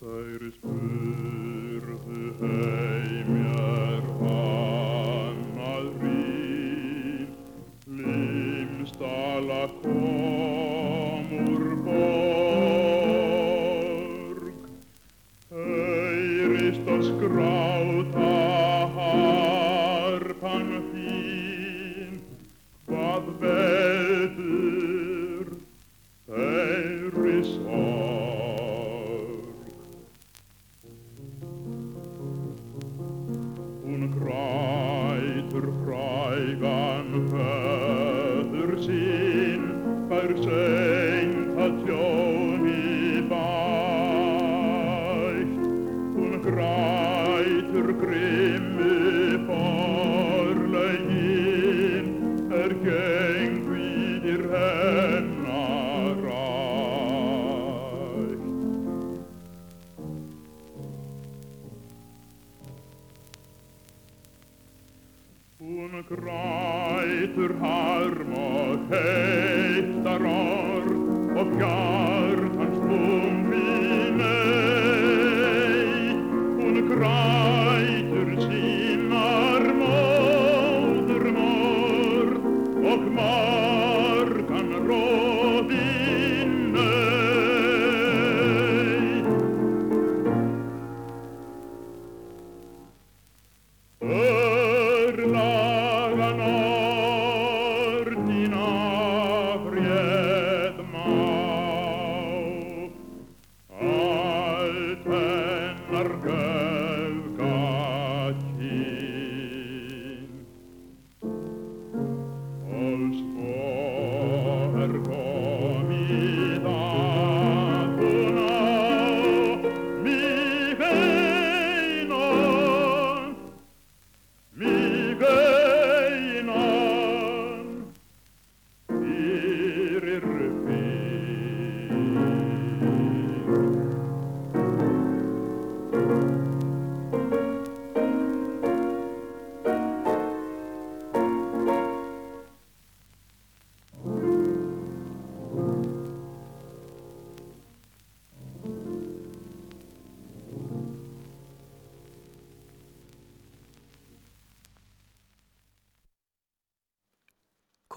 Þær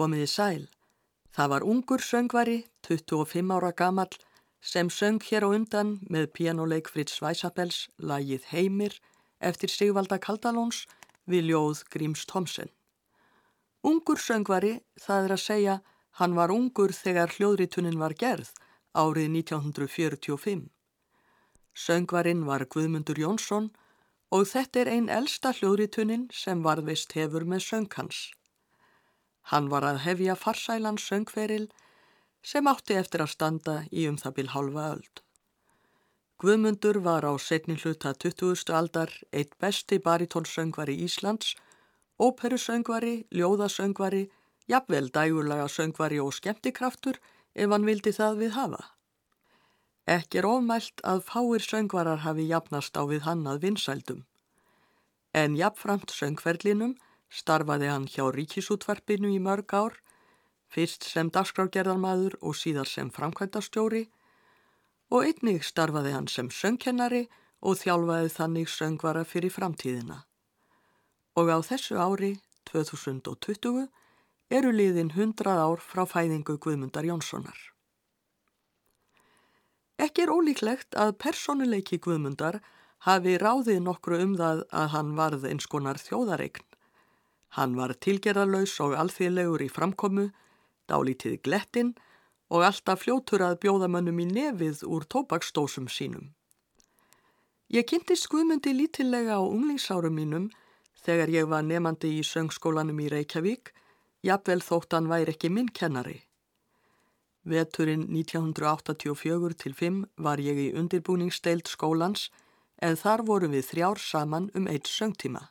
Komiði sæl. Það var ungur söngvari, 25 ára gamall, sem söng hér á undan með pianoleik Fritz Weissabels lagið Heimir eftir Sigvalda Kaldalóns við ljóð Gríms Thomsen. Ungur söngvari, það er að segja, hann var ungur þegar hljóðritunin var gerð árið 1945. Söngvarinn var Guðmundur Jónsson og þetta er einn elsta hljóðritunin sem varðvist hefur með söngkans. Hann var að hefja farsælan söngferil sem átti eftir að standa í um það bil halva öld. Guðmundur var á setni hluta 20. aldar eitt besti baritónsöngvari Íslands, óperusöngvari, ljóðasöngvari, jafnvel dægurlaga söngvari og skemmtikraftur ef hann vildi það við hafa. Ekki er ofmælt að fáir söngvarar hafi jafnast á við hann að vinsældum. En jafnframt söngferlinum starfaði hann hjá ríkisútvarpinu í mörg ár, fyrst sem dagskrágerðarmaður og síðar sem framkvæmdastjóri og einnig starfaði hann sem söngkennari og þjálfaði þannig söngvara fyrir framtíðina. Og á þessu ári, 2020, eru liðin 100 ár frá fæðingu Guðmundar Jónssonar. Ekki er ólíklegt að personuleiki Guðmundar hafi ráðið nokkru um það að hann varð eins konar þjóðareign. Hann var tilgerðarlaus og alþýðlegur í framkomu, dálítið glettinn og alltaf fljótur að bjóða mönnum í nefið úr tóbaksdósum sínum. Ég kynntist Guðmundi lítillega á unglingsárum mínum þegar ég var nefandi í söngskólanum í Reykjavík, jafnvel þótt hann væri ekki minn kennari. Veturinn 1984 til 5 var ég í undirbúningsdeild skólans en þar vorum við þrjár saman um eitt söngtíma.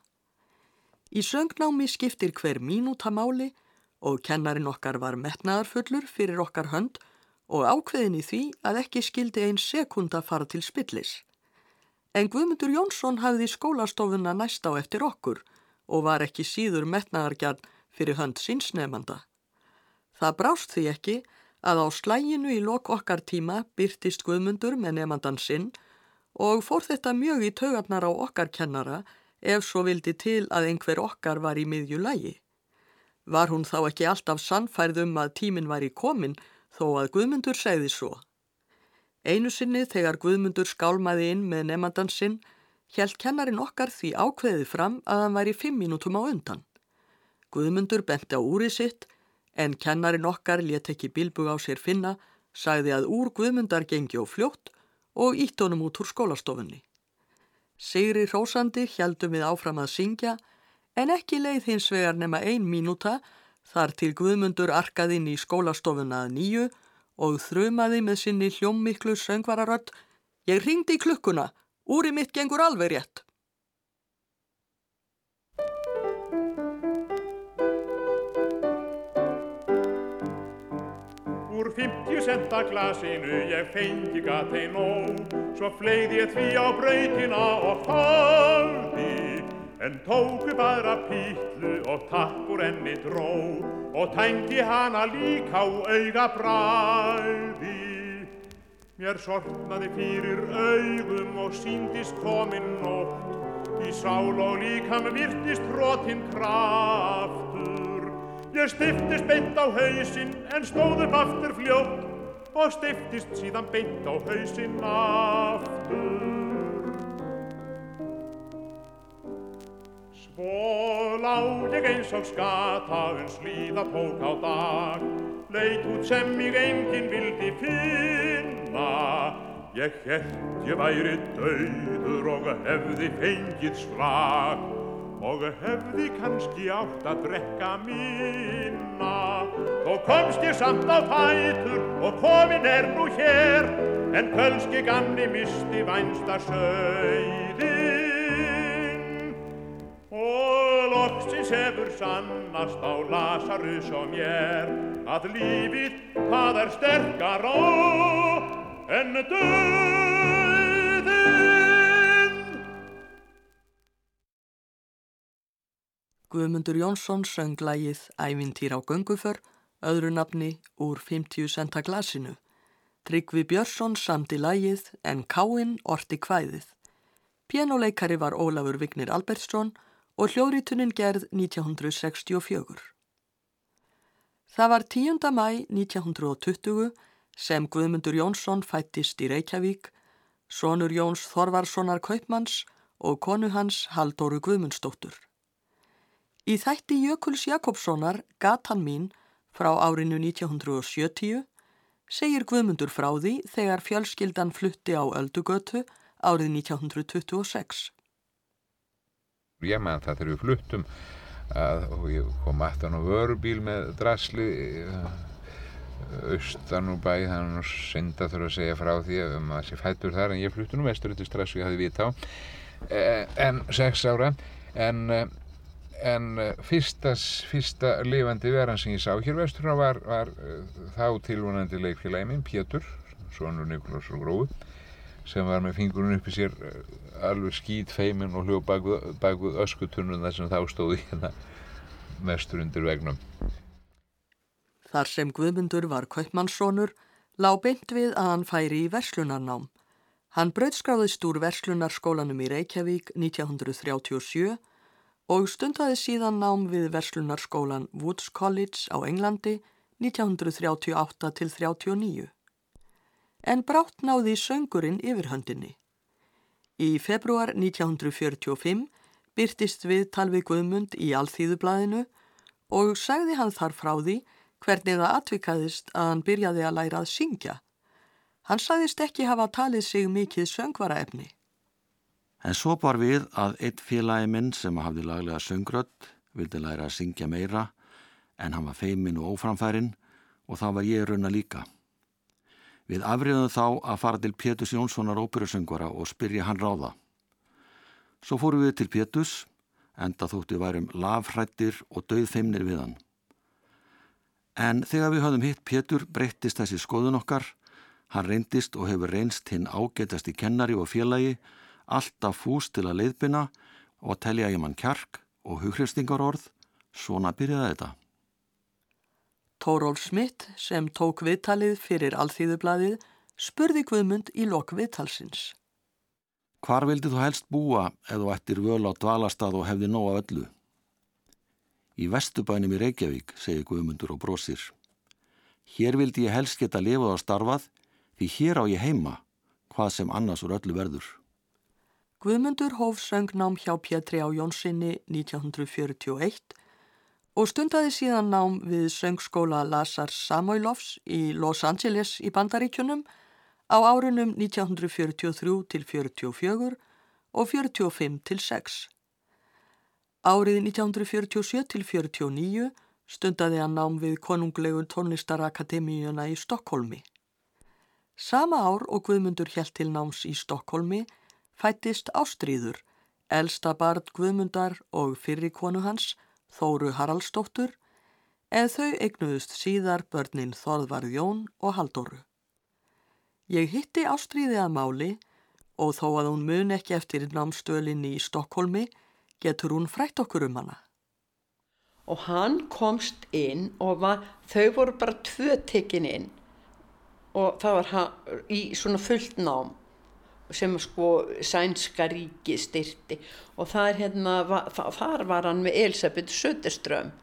Í söngnámi skiptir hver mínúta máli og kennarin okkar var metnaðarfullur fyrir okkar hönd og ákveðin í því að ekki skildi ein sekunda fara til spillis. En Guðmundur Jónsson hafði skólastofuna næst á eftir okkur og var ekki síður metnaðargjarn fyrir hönd sínsnefanda. Það brást því ekki að á slæginu í lok okkar tíma byrtist Guðmundur með nefndan sinn og fór þetta mjög í taugarnar á okkar kennara ef svo vildi til að einhver okkar var í miðju lægi. Var hún þá ekki alltaf sannfærð um að tíminn var í komin þó að Guðmundur segði svo. Einu sinni þegar Guðmundur skálmaði inn með nefndan sinn hjælt kennarin okkar því ákveðið fram að hann væri fimm mínútum á undan. Guðmundur benti á úrið sitt en kennarin okkar let ekki bilbug á sér finna, sagði að úr Guðmundar gengi og fljótt og ítt honum út úr skólastofunni. Sigri Rósandi heldum við áfram að syngja en ekki leið hins vegar nema ein mínúta þar til Guðmundur arkaði inn í skólastofuna að nýju og þrumaði með sinni hljómmiklu söngvararödd Ég ringdi í klukkuna, úri mitt gengur alveg rétt. Úr 50 centa glasinu ég fengi gatei nóg. Svo fleið ég því á brautina og þáldi En tók upp aðra pílu og tapp úr enni dró. Og tængi hana líka á auga bræði Mér sortnaði fyrir augum og síndist kominn nótt. Í sál og líkam virtist brotinn kraftur Ég stiftist beint á hausinn en stóð upp aftur fljótt og stiftist síðan beint á hausinn aftur. Svo lág ég eins og skata uns líða tók á dag, leit út sem mig enginn vildi finna. Ég held ég væri dauður og hefði fengið slag og hefði kannski átt að drekka minna þó komst ég samt á fætur og komin er nú hér. En kölski gamni misti vænsta söiðinn og loksins hefur sannast á Lazarus og mér að lífið það er sterkar á en döðinn Guðmundur Jónsson söng lægið Ævintýr á gönguför, öðru nafni úr 50 centa glasinu. Tryggvi Björnsson samti lægið en Káinn orti kvæðið. Pianoleikari var Ólafur Vignir Albertsson og hljóðrítunin gerð 1964. Það var 10. mæ 1920 sem Guðmundur Jónsson fættist í Reykjavík, sonur Jóns Þorvarssonar Kaupmanns og konu hans Haldóru Guðmundsdóttur. Í þætti Jökuls Jakobssonar Gatan mín frá árinu 1970 segir Guðmundur frá því þegar fjölskyldan flutti á Öldugötu árið 1926. Ég man það þegar við fluttum að, og ég kom aftan á vörubíl með drasli austan úr bæ þannig að synda þurfa að segja frá því að maður sé fættur þar en ég fluttu nú vestur til strax og ég hafði vita á en sex ára en en fyrstas, fyrsta lifandi veran sem ég sá hér vesturna var, var uh, þá tilvonandi leikfélagi minn, Pétur, sonur Nikolás og Gróð, sem var með fingurinn uppi sér uh, alveg skýt feimin og hljóð bakvið öskutunnum þar sem þá stóði hérna mestur undir vegnum. Þar sem Guðmundur var kaupmannssonur, lá beint við að hann færi í verslunarnám. Hann brauðskráðist úr verslunarskólanum í Reykjavík 1937 og stundaði síðan nám við verslunarskólan Woods College á Englandi 1938 til 39. En brátt náði söngurinn yfirhöndinni. Í februar 1945 byrtist við talvið Guðmund í Alþýðublaðinu og sagði hann þar frá því hvernig það atvikaðist að hann byrjaði að læra að syngja. Hann sagðist ekki hafa talið sig mikið söngvaraefni. En svo bar við að eitt félagi minn sem hafði laglega söngrödd vildi læra að syngja meira en hann var feimin og óframfærin og þá var ég rauna líka. Við afriðum þá að fara til Pétus Jónssonar óperusöngvara og spyrja hann ráða. Svo fórum við til Pétus, enda þóttu værum lafhrættir og döðfeimnir við hann. En þegar við höfðum hitt Pétur breyttist þessi skoðun okkar, hann reyndist og hefur reynst hinn ágetast í kennari og félagi alltaf fús til að leiðbina og telja ég mann kjark og hughrifstingar orð, svona byrjaði þetta. Tórólf Smith sem tók viðtalið fyrir alþýðublaðið spurði Guðmund í lok viðtalsins. Hvar vildi þú helst búa ef þú ættir völ á dvalastað og hefði nóga öllu? Í vestubænum í Reykjavík, segir Guðmundur og brosir. Hér vildi ég helst geta lifað á starfað því hér á ég heima, hvað sem annars úr öllu verður. Guðmundur hóf söngnám hjá Pétri á Jónssoni 1941 og stundaði síðan nám við söngskóla Lazar Samoilovs í Los Angeles í Bandaríkjunum á árunum 1943 til 44 og 45 til 6. Árið 1947 til 49 stundaði hann nám við konunglegu tónlistarakademíuna í Stokkólmi. Sama ár og Guðmundur helt til náms í Stokkólmi fættist Ástríður, elsta barn Guðmundar og fyrri konu hans, Þóru Haraldsdóttur, eða þau eignuðust síðar börnin Þorðvarð Jón og Haldóru. Ég hitti Ástríði að máli og þó að hún mun ekki eftir námstölinni í Stokkólmi getur hún frætt okkur um hana. Og hann komst inn og var, þau voru bara tvö tekin inn og það var hann í svona fullt nám sem sko sænska ríki styrti og þar, hérna, var, þar var hann með Elisabeth Söderström.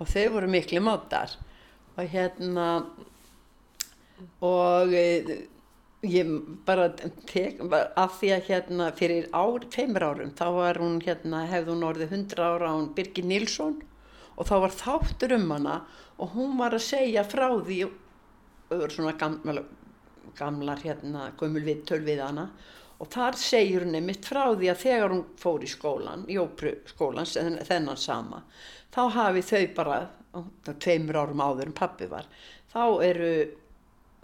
Og þau voru miklu mátar. Og hérna og e, ég bara tek af því að hérna fyrir ár, feimur árum þá var hún hérna hefði hún orðið 100 ára á hún Birgir Nilsson og þá var þáttur um hana og hún var að segja frá því og það voru svona gamla gamlar hérna gömul við tölvið hana. Og þar segir hún einmitt frá því að þegar hún fór í skólan í ópru skólan þennan sama þá hafi þau bara tveimur árum áður en pappi var þá eru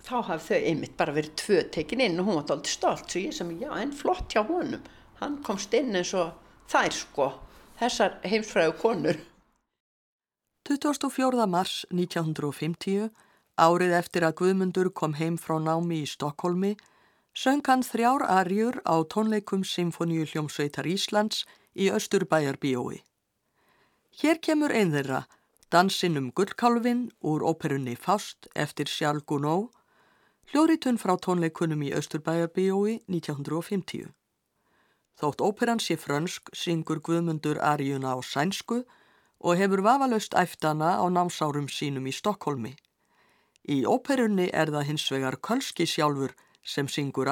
þá hafi þau einmitt bara verið tvö tekin inn og hún var alltaf stolt. Svo ég sem já en flott hjá honum. Hann komst inn eins og þær sko þessar heimsfræðu konur. 24. mars 1950 Árið eftir að Guðmundur kom heim frá námi í Stokkólmi, söng hann þrjár arjur á tónleikum Symfoníu hljómsveitar Íslands í Östurbæjarbíói. Hér kemur einn þeirra, Dansinn um gullkálfin úr óperunni Faust eftir Sjálf Gunó, hljóritun frá tónleikunum í Östurbæjarbíói 1950. Þótt óperan sé frönsk syngur Guðmundur arjuna á sænsku og hefur vafalaust æftana á námsárum sínum í Stokkólmi. Í óperunni er það hins vegar Kölski sjálfur sem syngur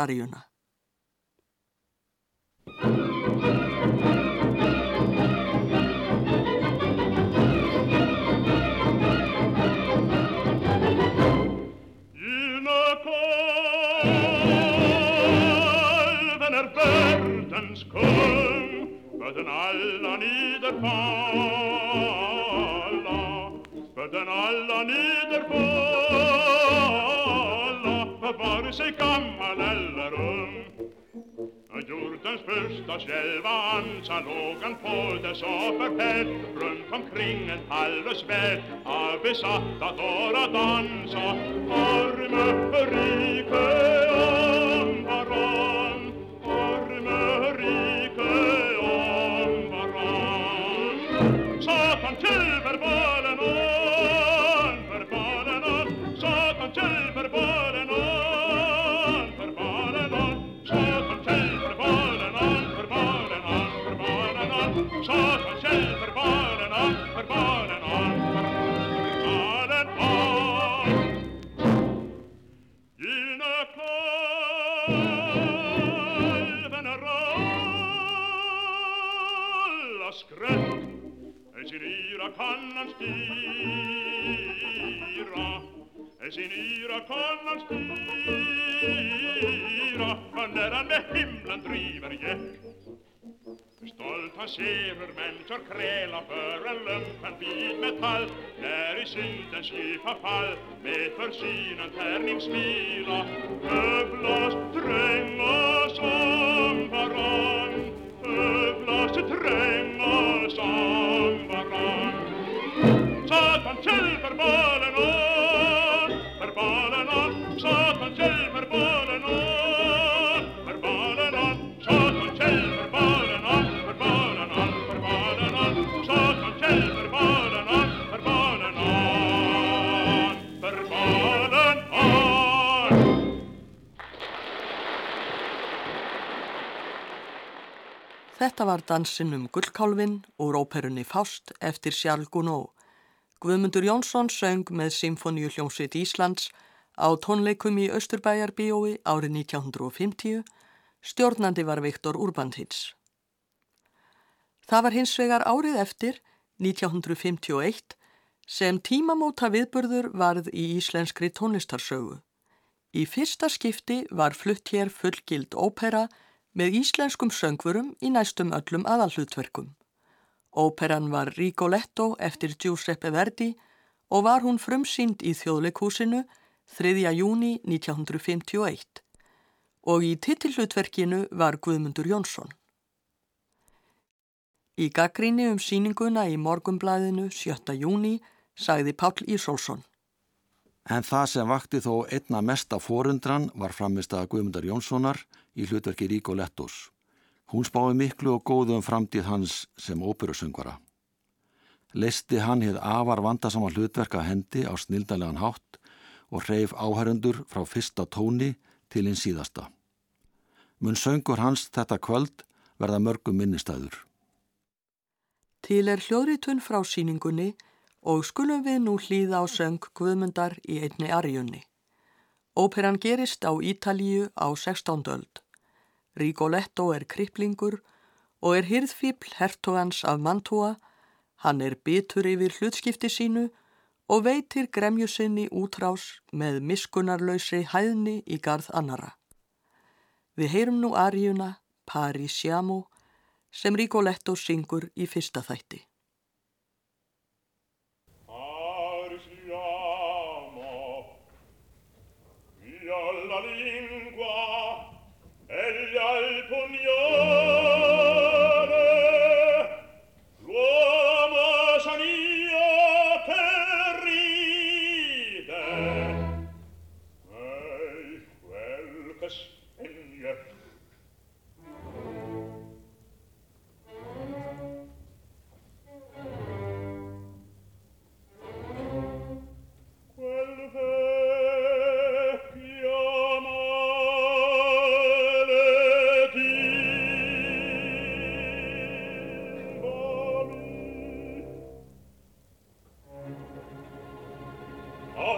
er bördens kung, böden alla niederfalla, böden alla niederfalla, vare sig gammal eller ung. Jordens första själva ansa låg han på dess offerfält Runt omkring en halvös värld av besatta dårar dansa Arme rike om varann Arme rike om varann Satan till valen on, Satan till verbalen on, verbalen on, verbalen on Gina kalven ralla skräck sin yra kan han styra. Sin yra kan han styra. För när han med himlen driver gäck Stolta sjævermänniskor krälar för en lumpen vid metall När i sydens djupa fall med försynen tärningsmila Övlas trängas om varann Övlas trängas om varann Satan själv Þetta var dansinn um Gullkálfin og róperunni Fást eftir Charles Gounod. Guðmundur Jónsson söng með Symfoníu hljómsveit Íslands á tónleikum í Östurbæjarbíói árið 1950. Stjórnandi var Viktor Urbantins. Það var hins vegar árið eftir, 1951, sem tímamóta viðburður varð í íslenskri tónlistarsögu. Í fyrsta skipti var flutt hér fullgild ópera með íslenskum söngvurum í næstum öllum aðalhlutverkum. Óperan var Rigoletto eftir Giuseppe Verdi og var hún frumsýnd í þjóðleikúsinu 3. júni 1951 og í titillutverkinu var Guðmundur Jónsson. Í gaggríni um síninguna í morgumblæðinu 7. júni sagði Páll Ísólfsson. En það sem vakti þó einna mesta forundran var framist að Guðmundar Jónssonar í hlutverki Ríko Lettos. Hún spái miklu og góðu um framtíð hans sem óperusöngvara. Leisti hann hefð afar vandasama hlutverka hendi á snildalegan hátt og hreif áhærundur frá fyrsta tóni til hins síðasta. Mun söngur hans þetta kvöld verða mörgum minnistæður. Til er hljóðritun frá síningunni og skulum við nú hlýða á söng Guðmundar í einni arjunni. Óperan gerist á Ítalíu á 16. öld. Rigoletto er kriplingur og er hyrðfíbl hertogans af Mantua, hann er bitur yfir hlutskipti sínu og veitir gremjusinni útrás með miskunarlausri hæðni í garð annara. Við heyrum nú arjuna Parisiamo sem Rigoletto syngur í fyrsta þætti.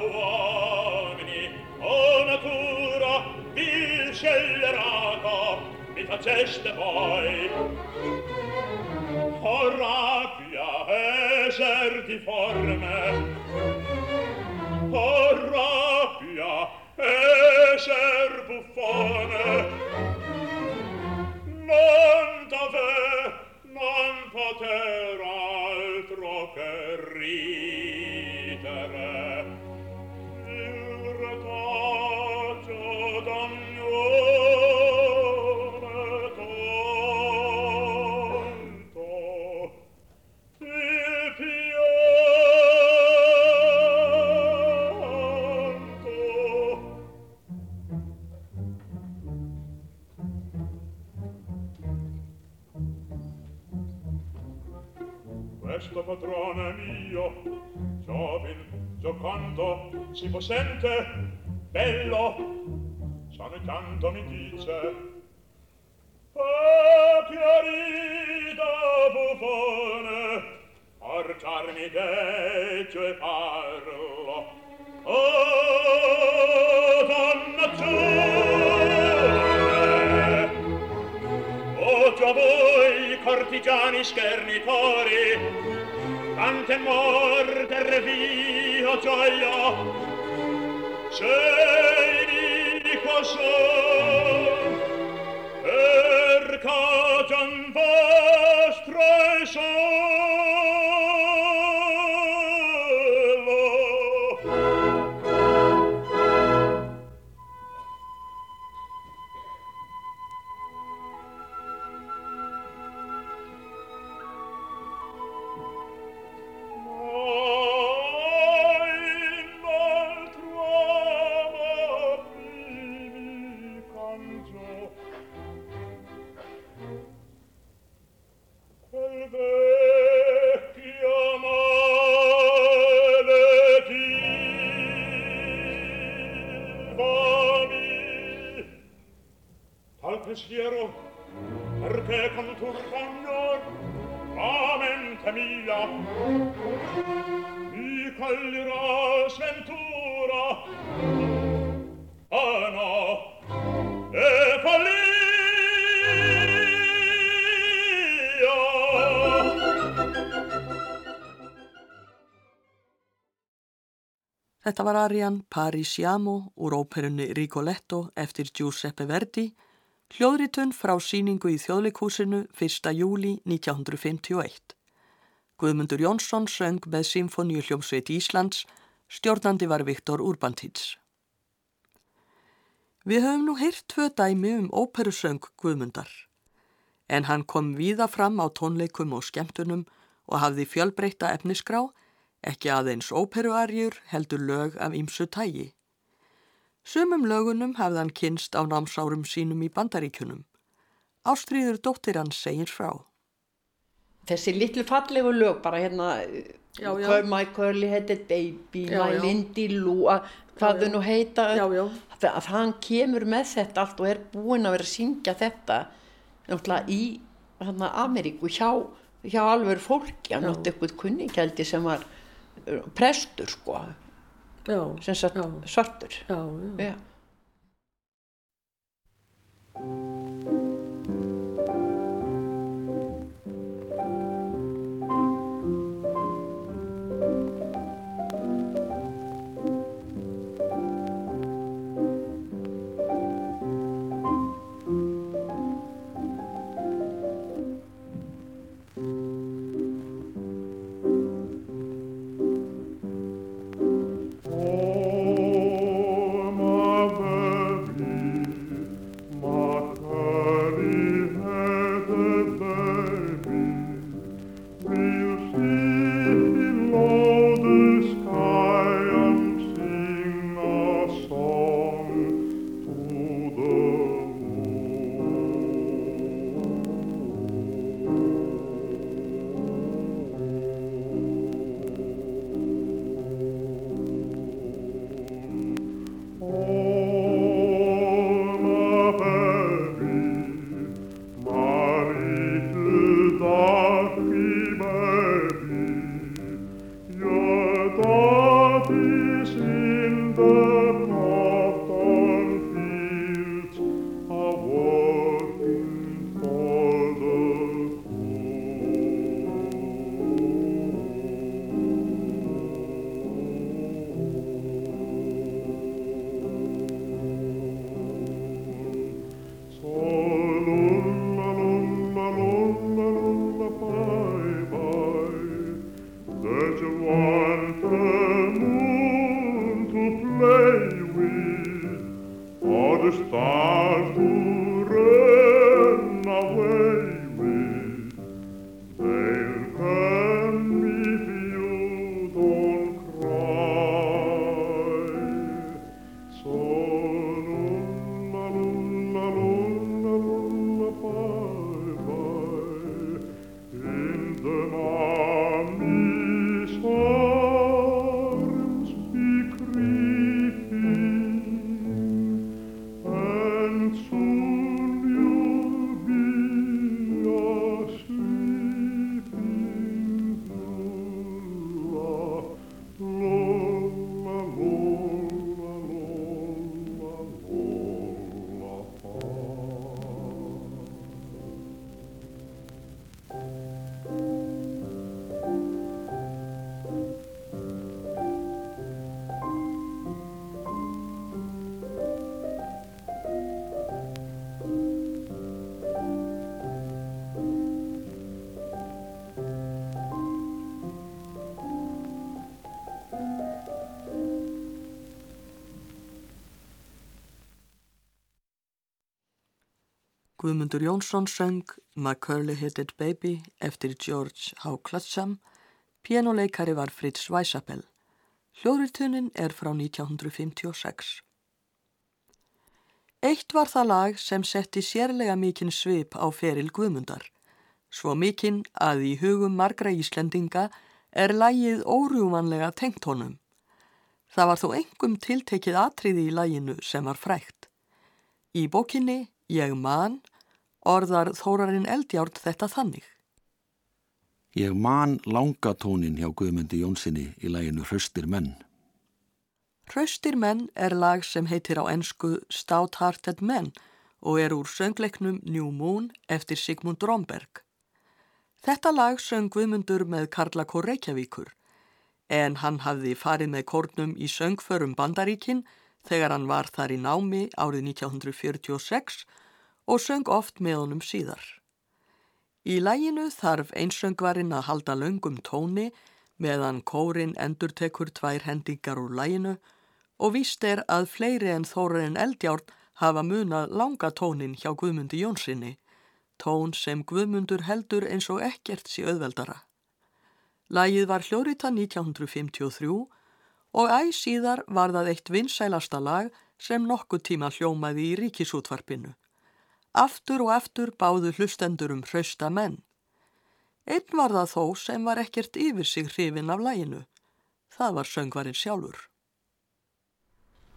uomini o natura vil scellerata mi faceste voi. O rabbia eser di forme. O rabbia eser buffone. Non dove non poter si possente bello sano canto mi dice ah chiarita buffone portarmi deggio e parlo oh dannazione o già voi cortigiani schernitori tante morte via gioia, cieli di qua Þetta var Arian Parisiamo úr óperunni Rigoletto eftir Giuseppe Verdi, hljóðritun frá síningu í þjóðleikúsinu 1. júli 1951. Guðmundur Jónsson söng með Symfóníu hljómsveit Íslands, stjórnandi var Viktor Urbantins. Við höfum nú heyrt tvö dæmi um óperusöng Guðmundar, en hann kom víða fram á tónleikum og skemmtunum og hafði fjölbreyta efnisgrá ekki aðeins óperuarjur heldur lög af ýmsu tægi. Sumum lögunum hafði hann kynst á námsárum sínum í bandaríkunum. Ástríður dóttir hann segir frá. Þessi litlu fallegu lög, bara hérna, Já, já. My Curly Headed Baby, Já, My. Lindy Lou, að- hvað þau nú heita, Já, já. Það, að hann kemur með þetta allt og er búinn að vera að syngja þetta í Ameríku hjá, hjá alveg fólki, hann átti eitthvað kunningjaldi sem var prestur sko, Já, sem sagt Já. svartur. já, já. Guðmundur Jónsson söng My Curly Headed Baby eftir George H. Clutcham, pianoleikari var Fritz Weisapel. Hljóðritunin er frá 1956. Eitt var það lag sem setti sérlega mikinn svip á feril Guðmundar, svo mikinn að í hugum margra Íslendinga er lagið órjúmanlega tengt honum. Það var þó engum tiltekið atriði í laginu sem var frægt. Í bókinni Ég man Orðar Þórarinn Eldjárt þetta þannig. Ég man langatónin hjá Guðmundi Jónssoni í læginu Hraustir menn. Hraustir menn er lag sem heitir á ensku Stout Hearted Men og er úr söngleiknum New Moon eftir Sigmund Romberg. Þetta lag söng Guðmundur með Karla Kór Reykjavíkur en hann hafði farið með kórnum í söngförum Bandaríkin þegar hann var þar í námi árið 1946 og söng oft með honum síðar. Í læginu þarf einsöngvarinn að halda löngum tóni meðan kórin endurtekur tvær hendingar úr læginu og víst er að fleiri en Þórarin Eldjárn hafa munað langa tónin hjá Guðmundi Jónssoni, tón sem Guðmundur heldur eins og ekkert sí auðveldara. Lægið var hljóriðta 1953 og æg síðar var það eitt vinsælasta lag sem nokkuð tíma hljómaði í ríkisútvarpinu. Aftur og aftur báðu hlustendur um hrausta menn. Einn var það þó sem var ekkert yfir sig hrifin af læginu. Það var söngvarinn sjálfur.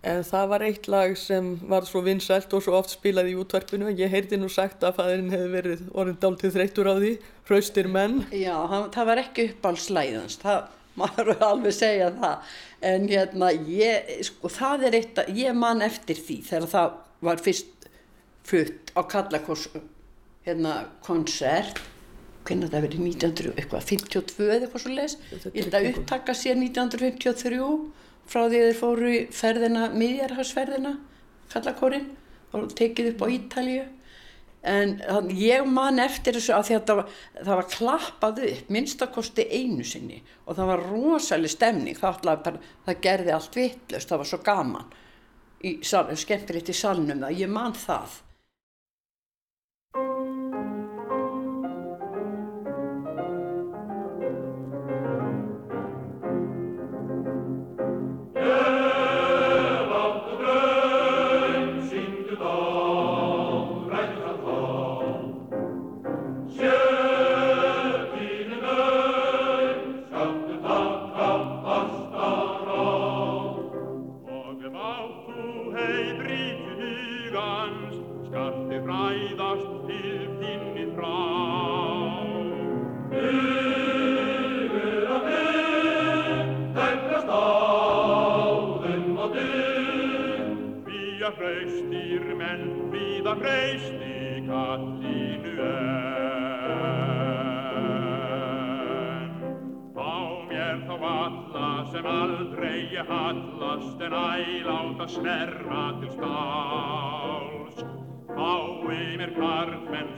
En það var eitt lag sem var svo vinsælt og svo oft spilað í útvarpinu. Ég heyrði nú sagt að fæðurinn hefði verið orðin dáltið þreyttur á því, hraustir menn. Já, hann, það var ekki uppálslæðans, það maður alveg segja það. En hérna, ég, sko, það er eitt að, ég man eftir því þegar það var fyrst flutt á Kallakors, hérna, konsert. Hvernig það verið 1952 eða eitthvað svo les. Ég held að upptaka sér 1953 frá því þeir fóru ferðina, miðjarhagsferðina, kallakórin og tekið upp á Ítalju. En ég man eftir þessu að þetta var, það var klappað upp, minnstakosti einu sinni og það var rosalega stemning, það, bara, það gerði allt vittlust, það var svo gaman, skemmtilegt í salnum það, ég man það.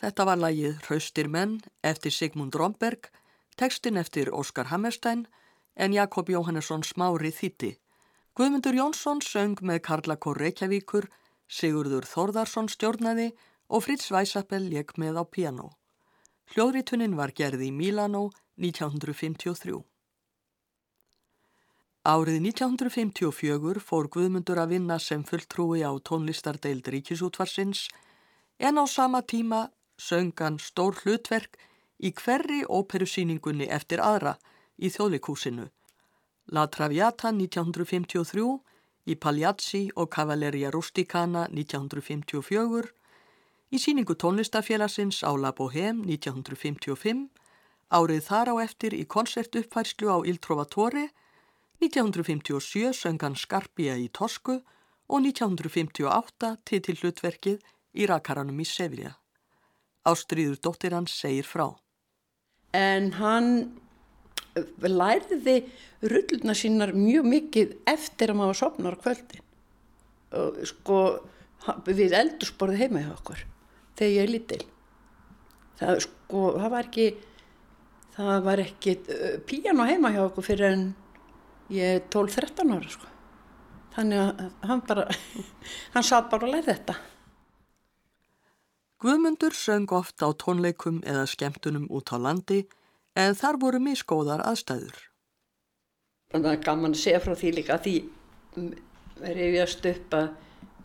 Þetta var lagið Hraustir menn eftir Sigmund Romberg, tekstin eftir Óskar Hammerstein en Jakob Jóhannesson smári þýtti. Guðmundur Jónsson söng með Karla Kór Reykjavíkur, Sigurður Þórðarsson stjórnaði og Fritz Weissappel leik með á piano. Hljóðritunin var gerði í Milano 1953. Árið 1954 fór Guðmundur að vinna sem fulltrúi á tónlistardeild Ríkisútvarsins en á sama tíma söngan stór hlutverk í hverri óperusýningunni eftir aðra í þjóðleikúsinu. La Traviata 1953, í Pagliazzi og Cavalleria Rusticana 1954, í síningu tónlistafélagsins á La Bohème 1955, árið þar á eftir í konsertuppfærslu á Il Trovatore, 1957 söngan Skarpia í Tosku og 1958 titil hlutverkið í rakaranum í Sevilla. Ástriður dóttir hans segir frá. En hann lærði rulluna sínar mjög mikið eftir að maður sopnar kvöldin. Og sko, við eldursporði heima hjá okkur þegar ég er lítil. Það, sko, það var ekki, það var ekki uh, píjan á heima hjá okkur fyrir en ég er 12-13 ára, sko. Þannig að hann bara, hann satt bara að læra þetta. Guðmundur söng oft á tónleikum eða skemmtunum út á landi en þar voru miskóðar aðstæður. Það er gaman að segja frá því líka því reyfjast upp að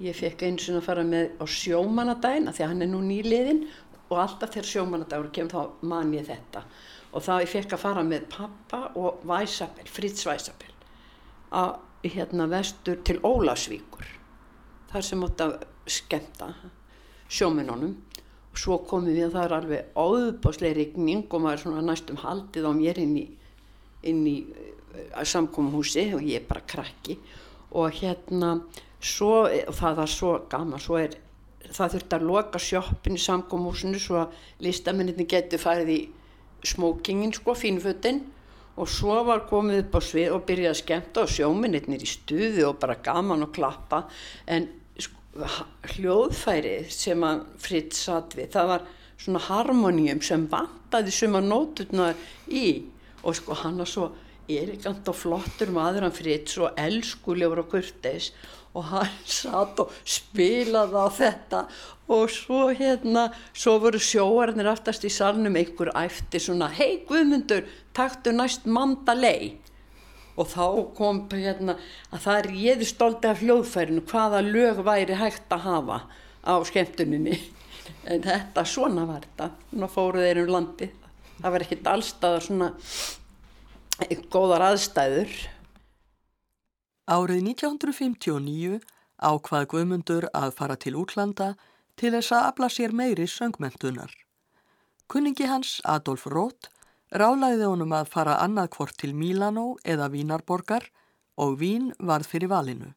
ég fekk eins og að fara með á sjómanadaginn að því að hann er nú nýliðinn og alltaf þegar sjómanadagur kemur þá man ég þetta og þá ég fekk að fara með pappa og Væsabel, Fritz Væsabel að hérna vestur til Ólasvíkur þar sem átt að skemta sjóminunum svo komum við að það er alveg áðbáslega regning og maður svona næstum haldið á mér inn í, í uh, samkómahúsi og ég er bara krakki. Og hérna svo, og það var svo gaman svo er, það þurfti að loka sjoppin í samkómahúsinu svo að listamenninni getur farið í smókingin sko, fínfötinn og svo var komið upp á svið og byrjaði að skemmta og sjóminnir í stuði og bara gaman og klappa. En hljóðfæri sem að Fritz satt við, það var svona harmoníum sem vantaði suma nóturnar í. Og sko hann var svo erikant og flottur maður hann Fritz og elskulegur og kurteis. Og hann satt og spilaði á þetta. Og svo hérna, svo voru sjóarnir aftast í salnum einhver æfti svona hei Guðmundur, taktu næst mandalei og þá kom hérna að það réði stolti af hljóðfærinu hvaða lög væri hægt að hafa á skemmtuninni. En þetta svona var þetta. Svona fóruð þeir um landi það var ekkert allstaðar svona góðar aðstæður. Árið 1959 ákvað Guðmundur að fara til útlanda til þess að afla sér meiri söngmentunar. Kunningi hans Adolf Roth rálaði honum að fara annað hvort til Mílanó eða Vínarborgar og Vín varð fyrir valinu.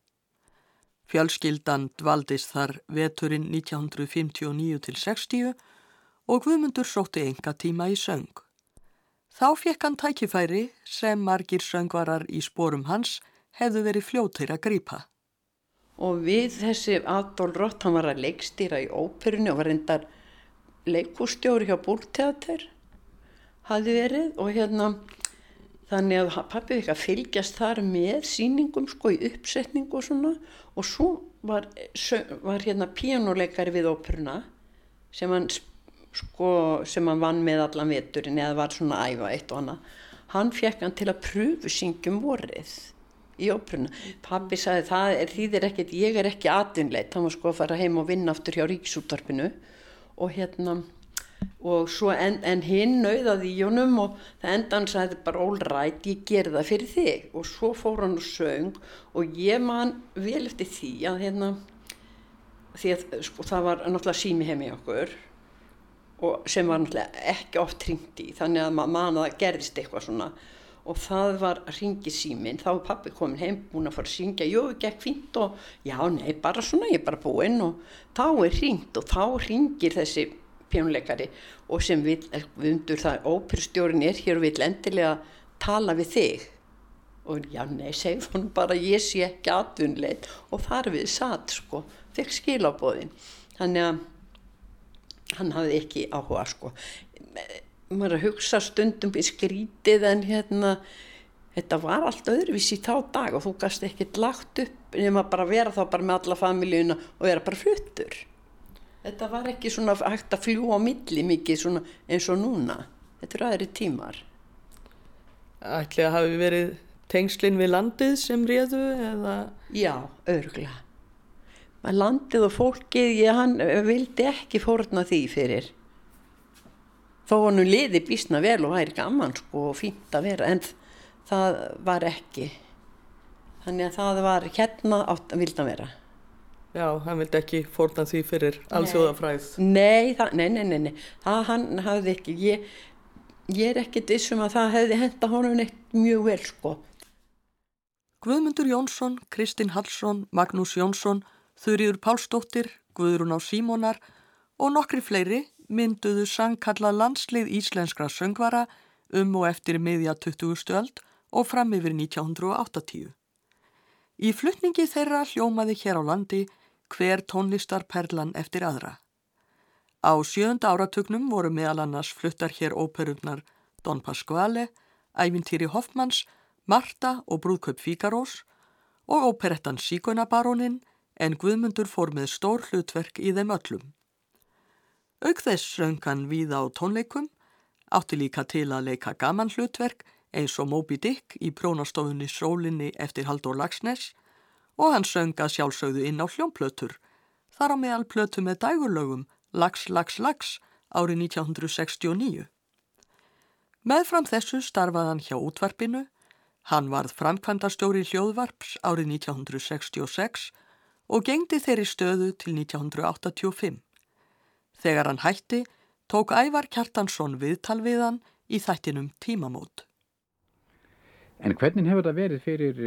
Fjölskyldan dvaldist þar veturinn 1959-60 og Guðmundur sótti enga tíma í söng. Þá fekk hann tækifæri sem margir söngvarar í spórum hans hefðu verið fljóttir að grýpa. Og við þessi Adolf Roth, hann var að leikstýra í óperinu og var reyndar leikústjóri hjá Búrteater hafi verið og hérna þannig að pappi fikk að fylgjast þar með síningum sko í uppsetningu og svona. Og svo var, var hérna píjónuleikari við óperuna sem hann sko sem hann vann með allan veturinn eða var svona æfa eitt og annað. Hann fekk hann til að pröfu syngjum vorið í óperuna. Pappi sagði það er þýðir ekkert ég er ekki aðunleitt hann var sko að fara heim og vinna aftur hjá ríksúttarpinu og hérna og svo en, en hinn nauðaði í honum og það enda hann sagði bara all right, ég ger það fyrir þig. Og svo fór hann og söng og ég man vel eftir því að hérna því að sko það var náttúrulega sími heim í okkur og sem var náttúrulega ekki oft ringt í þannig að maður man að það gerðist eitthvað svona. Og það var ringi símin þá er pappi komin heim búin að fara að syngja. Jú, gekk fínt og já, nei, bara svona ég er bara búinn. Og þá er ringt og þá ringir þessi pjónuleikari og sem vil, undur það óperustjórin er hér og vil endilega tala við þig. Og já nei, segð hann bara ég sé ekki aðunleit og þar við satt sko, fekk skilabóðin þannig að hann hafði ekki áhuga sko. Maður að hugsa stundum í skrítið en hérna þetta var allt öðruvís í þá dag og þú gast ekkert lagt upp nema bara vera þá bara með alla familíuna og vera bara fluttur þetta var ekki svona hægt að fljúa á milli mikið svona eins og núna. Þetta eru aðri tímar. Ætli að hafi verið tengslinn við landið sem réðu eða? Já, örgla landið og fólkið ég, hann vildi ekki fórna því fyrir. Þó hann liði bísna vel og væri gaman sko og fínt að vera en það var ekki. Þannig að það var hérna átt að vilda vera Já, hann vildi ekki fórna því fyrir alþjóðafræð. Nei, það, nei, nei, nei, nei, það hann hafði ekki, ég, ég er ekki dissum að það hefði henda honum neitt mjög vel, sko. Guðmundur Jónsson, Kristinn Hallsson, Magnús Jónsson, Þurriður Pálsdóttir, Guðrún á Símónar og nokkri fleiri mynduðu sangkalla landslið íslenskra söngvara um og eftir miðja 20. öld og fram yfir 1980. Í flutningi þeirra hljómaði hér á landi hver tónlistarperlan eftir aðra. Á sjönda áratugnum voru meðal annars fluttar hér óperurnar Don Pasquale, Ævintýri Hoffmanns, Marta og Brúðkaup Fíkarós og óperettan Síkonabarónin en Guðmundur fór með stór hlutverk í þeim öllum. Auk þess söng hann víða á tónleikum, átti líka til að leika gaman hlutverk eins og Moby Dick í prónastofunni Sólinni eftir Haldur Lagsnes og hann sönga sjálfsögðu inn á hljómplötur, þar á meðal plötu með dægurlögum Lags, Lags, Lags árið 1969. Meðfram þessu starfaði hann hjá útvarpinu, hann varð framkvæmdastjóri hljóðvarps árið 1966 og gengdi þeirri stöðu til 1985. Þegar hann hætti, tók Ævar Kjartansson viðtal við hann í þættinum tímamót. En hvernig hefur þetta verið fyrir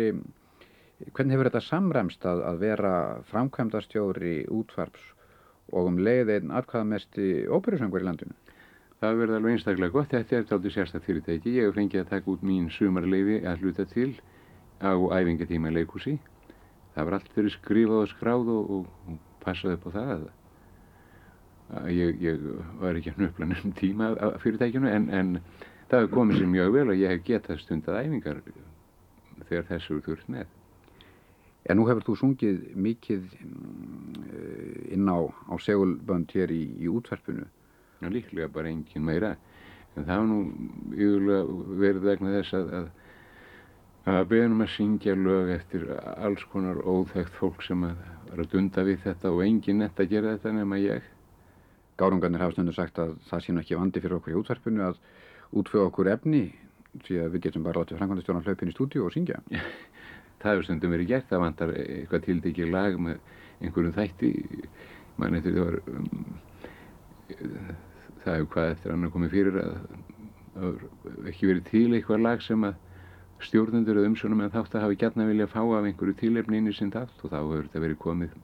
Hvernig hefur þetta samræmst að, að vera framkvæmdastjóri útvarps og um leið einn atkvæðamesti óperusöngur í landinu? Það verði alveg einstaklega gott. Þetta er þáttu sérstaklega fyrirtæki. Ég hef fengið að taka út mín sumarleifi að hluta til á æfingatíma leikúsi. Það var allt fyrir skrifað og skráð og, og, og passað upp á það. Ég, ég var ekki að nöfla nefnum tíma af fyrirtækinu en, en það hefur komið sér mjög vel og ég hef getað stundað æfingar þegar þessu er þurft með. En nú hefur þú sungið mikið mm, inn á, á segulbönd hér í, í útverfinu. Já, líklega bara engin meira. En það var nú yfirlega verið vegna þess að, að, að beðnum að syngja lög eftir alls konar óþægt fólk sem að var að dunda við þetta og engin netta að gera þetta nema ég. Gárungarnir hafa stundu sagt að það sé ekki vandi fyrir okkur í útverfinu að útföða okkur efni því að við getum bara látið frangandastjónan hlaupin í stúdíu og syngja. það hefur stundum verið gert, það vantar eitthvað tildekið lag með einhverjum þætti mann eftir það var um, það hefur hvað eftir annar komið fyrir að það hefur ekki verið til eitthvað lag sem að stjórnendur eða umsjónum en þátt að hafa gætna vilja að fá af einhverju tílefni inn í sinn þátt og þá hefur þetta verið komið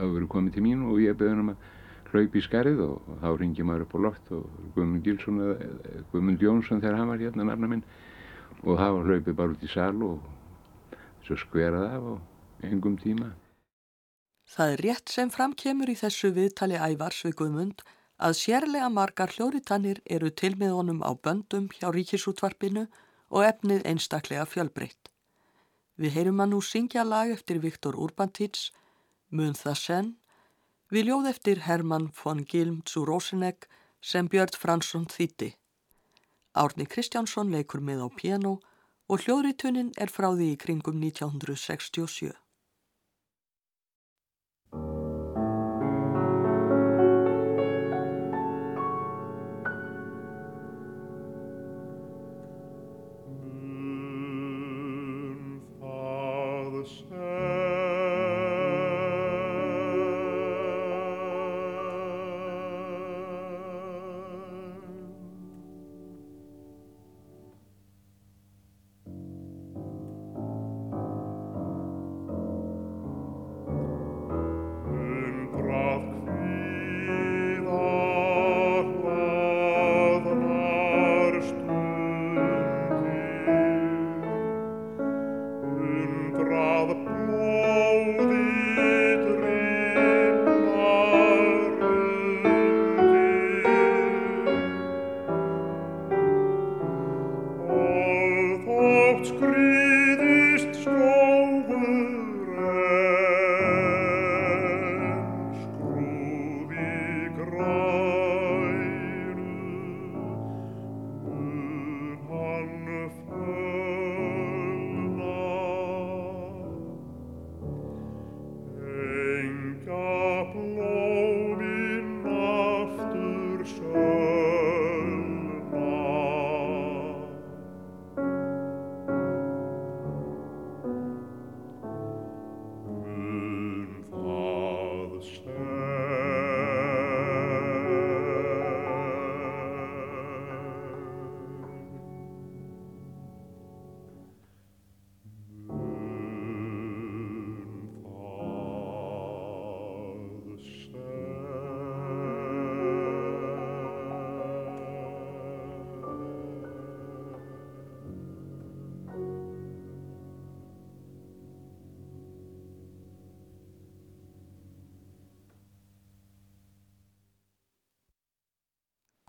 verið komið til mín og ég beður um að hlaupi í skarið og, og þá ringi maður upp á loft og Guðmund Gilsson eða Guðmund Jónsson þegar hann var hérna nafna minn og var hlaupið bara út í sal og svo skverað af á engum tíma. Það er rétt sem framkemur í þessu viðtali ævars við Guðmund að sérlega margar hljóritannir eru til með honum á böndum hjá ríkisútvarpinu og efnið einstaklega fjölbreytt. Við heyrum að nú syngja lag eftir Viktor Urbantíts, Mun það senn, við ljóð eftir Hermann von Gilm zu Rosenegg sem Björn Fransson þýtti. Árni Kristjánsson leikur með á piano og hljóðritunin er frá því í kringum 1967.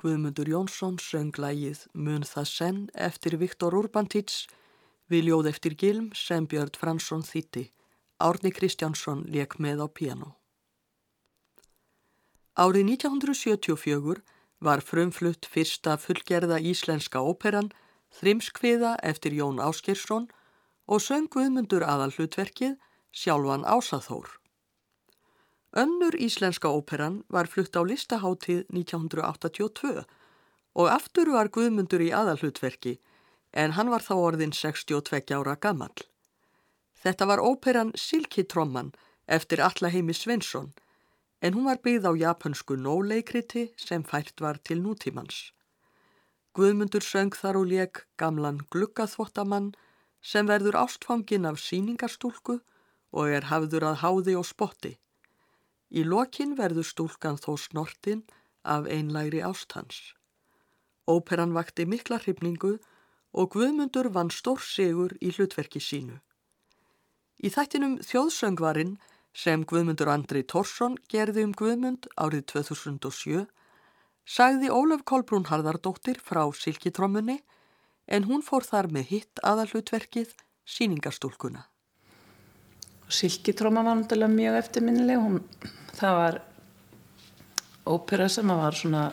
Guðmundur Jónsson söng lægið Mun það senn eftir Viktor Urbantits við ljóð eftir Gilm sem Björn Fransson þýtti. Árni Kristjánsson leik með á piano. Árið 1974 var frumflutt fyrsta fullgerða íslenska óperan Þrimskviða eftir Jón Áskersson og söng Guðmundur aðal hlutverkið sjálfan Ásaþór. Önnur íslenska óperan var flutt á listaháttíð 1982 og aftur var Guðmundur í aðalhutverki en hann var þá orðin 62 ára gammal. Þetta var óperan Silkitromman eftir Allaheimi Svensson en hún var byggð á japansku nóleikriti sem fært var til nútímans. Guðmundur söng þar og leik gamlan gluggaþvottamann sem verður ástfangin af síningarstúlku og er hafður að háði og spotti. Í lokin verður stúlkan þó snortin af einlægri ástans. Óperan vakti mikla hrifningu og Guðmundur vann stór sigur í hlutverki sínu. Í þættinum Þjóðsöngvarinn sem Guðmundur Andri Tórsson gerði um Guðmund árið 2007 sagði Ólaf Kolbrún Harðardóttir frá Silkitrommunni en hún fór þar með hitt aðalhlutverkið Sýningastúlkuna. Silkitromma var náttúrulega mjög eftirminnileg, hún það var ópera sem var svona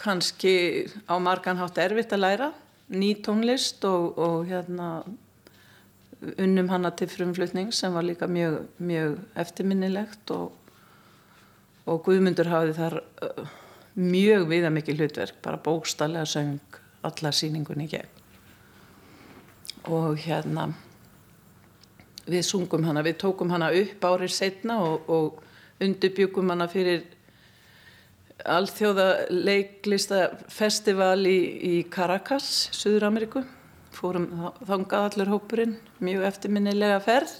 kannski á margan hátt erfitt að læra. Ný tónlist og, og hérna unnum hana til frumflutning sem var líka mjög, mjög eftirminnilegt og, og Guðmundur hafði þar mjög viða mikið hlutverk bara bókstallega söng alla síningunni gegn. Og hérna við sungum hana, við tókum hana upp árið setna og, og undirbyggum hana fyrir alþjóða leiklistafestival í, í Caracas, Suður Ameríku fórum þangað allur hópurinn mjög eftirminnilega ferð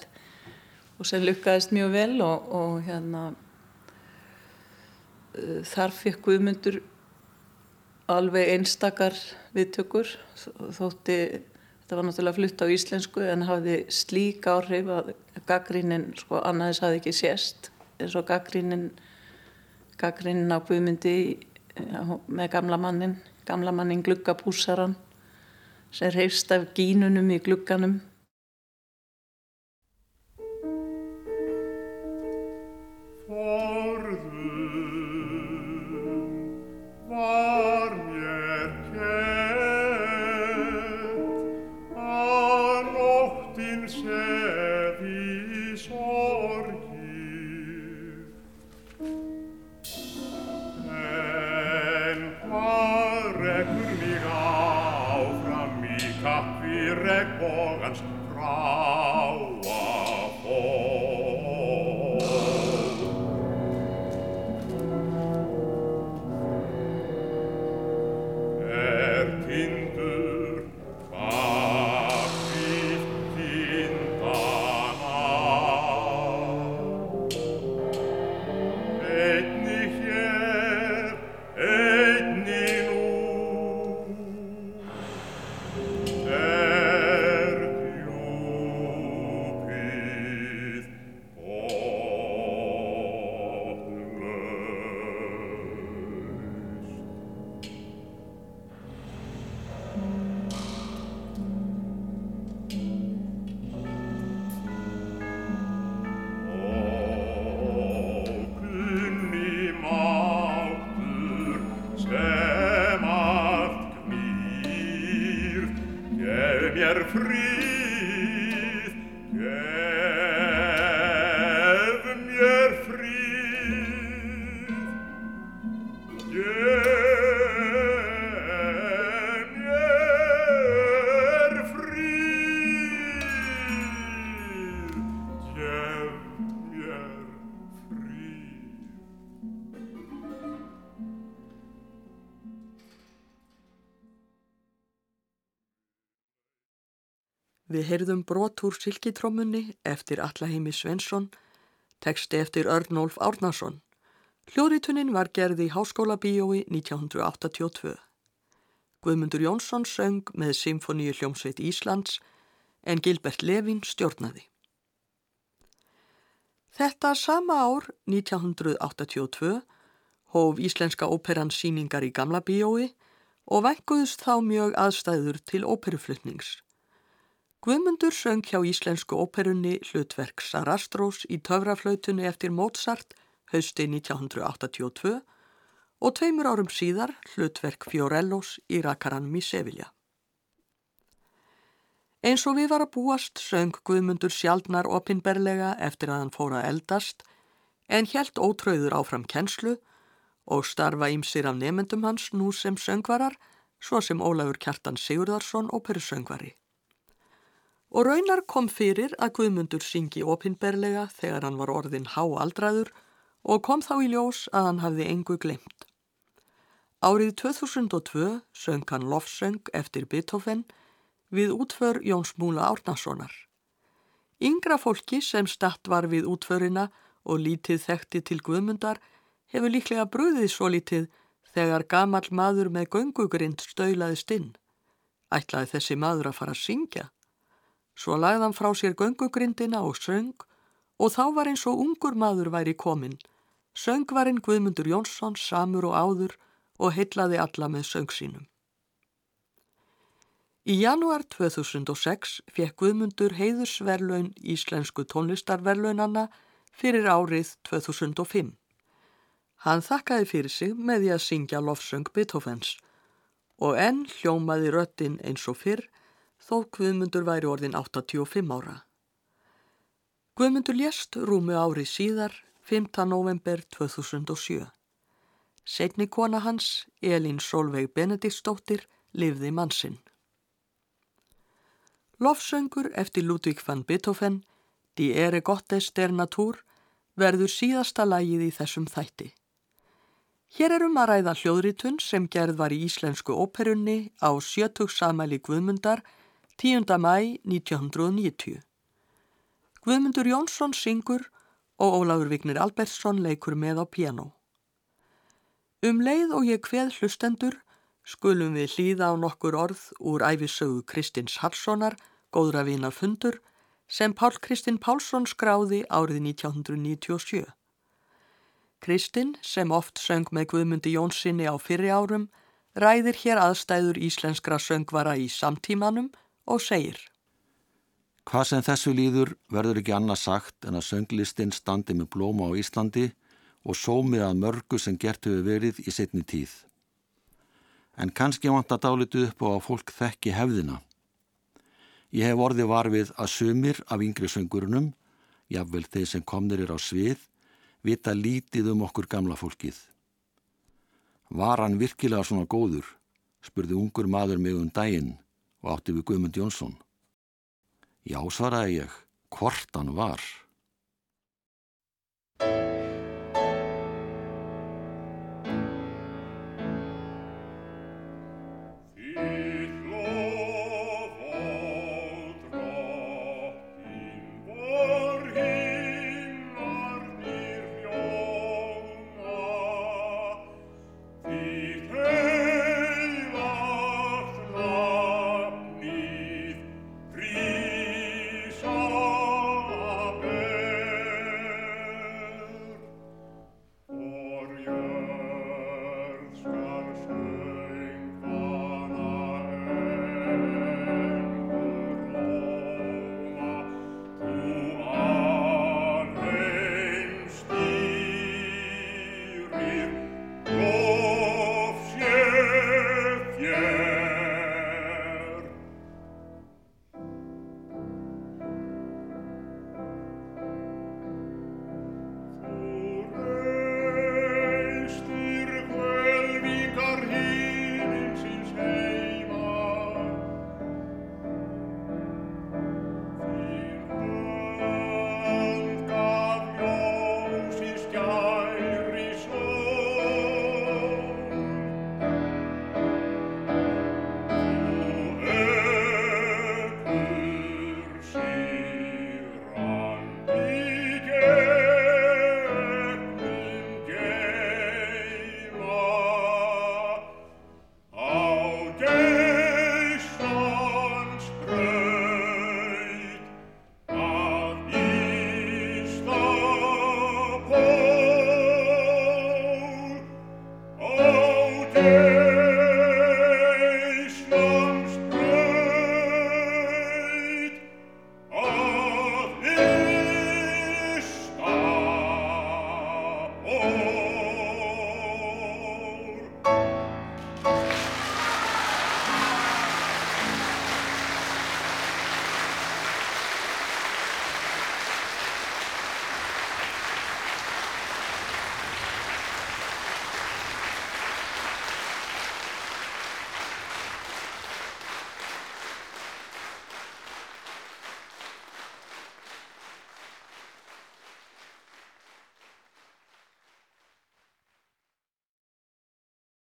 og sem lukkaðist mjög vel og, og hérna uh, þar fikk Guðmundur alveg einstakar viðtökur þótti Þetta var náttúrulega flutt á íslensku en hafði slík áhrif að gaggrínin, sko, annaðis hafði ekki sést. Eins og gaggrínin, gaggrínin á Guðmyndi með gamla mannin, gamla mannin gluggapúsaran sem reyfst af gínunum í glugganum Við heyrðum brot úr Silkitrómunni eftir Allaheimi Svensson, teksti eftir Örnólf Árnason. Hljóðritunin var gerð í Háskóla Bíói 1982. Guðmundur Jónsson söng með Symfoníu hljómsveit Íslands en Gilbert Levin stjórnaði. Þetta sama ár, 1982, hóf Íslenska óperan síningar í Gamla bíói og vekkuðust þá mjög aðstæður til óperuflutnings. Guðmundur söng hjá Íslensku óperunni hlutverk Sarastrós í töfraflautunni eftir Mozart hausti 1982 og tveimur árum síðar hlutverk Fiorellos í Rakaranum í Sevilla. Eins og við var að búast söng Guðmundur sjálfnar opinberlega eftir að hann fóra eldast en helt ótröður áfram kennslu og starfa ímsir af nefendum hans nú sem söngvarar svo sem Ólafur Kjartan Sigurðarsson óperusöngvari. Og raunar kom fyrir að Guðmundur syngi opinberlega þegar hann var orðin háaldraður og kom þá í ljós að hann hafði engu glemt. Árið 2002 söng hann lofsöng eftir Beethoven við útför Jóns Múla Árnasonar. Yngra fólki sem statt var við útförina og lítið þekkti til Guðmundar hefur líklega brúðið svo lítið þegar gamal maður með göngugrind stöulaðist inn. Ætlaði þessi maður að fara að syngja. Svo lagði hann frá sér göngugrindina og söng og þá var eins og ungur maður væri komin. Söngvarinn Guðmundur Jónsson samur og áður og heitlaði alla með söng sínum. Í janúar 2006 fekk Guðmundur heiðusverlaun Íslensku tónlistarverlaunanna fyrir árið 2005. Hann þakkaði fyrir sig með því að syngja lofsöng Beethovens og enn hljómaði röttin eins og fyrr þó Guðmundur væri orðin 85 ára. Guðmundur lést rúmi ári síðar 5. november 2007. Setni kona hans, Elin Solveig Benediktsdóttir, livði mannsinn. Lofsöngur eftir Ludvík van Beethoven, Die Ere Gottes der Natur, verður síðasta lægið í þessum þætti. Hér erum að ræða hljóðritun sem gerð var í Íslensku óperunni á sjötugsamæli Guðmundar 10. mæ 1990. Guðmundur Jónsson syngur og Ólafur Vignir Albertsson leikur með á piano. Um leið og ég hveð hlustendur skulum við hlýða á nokkur orð úr æfisögu Kristins Hallssonar góðra vina fundur sem Pál Kristinn Pálsson skráði árið 1997. Kristinn, sem oft söng með Guðmundi Jónssoni á fyrri árum, ræðir hér aðstæður íslenskra söngvara í samtímanum og segir Hvað sem þessu líður verður ekki annað sagt en að sönglistinn standi með blóma á Íslandi og sómið að mörgu sem gert hefur verið í setni tíð. En kannski vant að dálitu upp á að fólk þekki hefðina. Ég hef orðið varfið að sumir af yngri söngurunum, jáfnvel þeir sem komnir er á svið, vita lítið um okkur gamla fólkið. Var hann virkilega svona góður, spurði ungur maður mig um daginn og átti við Guðmund Jónsson. Já, svaraði ég, hvort hann var.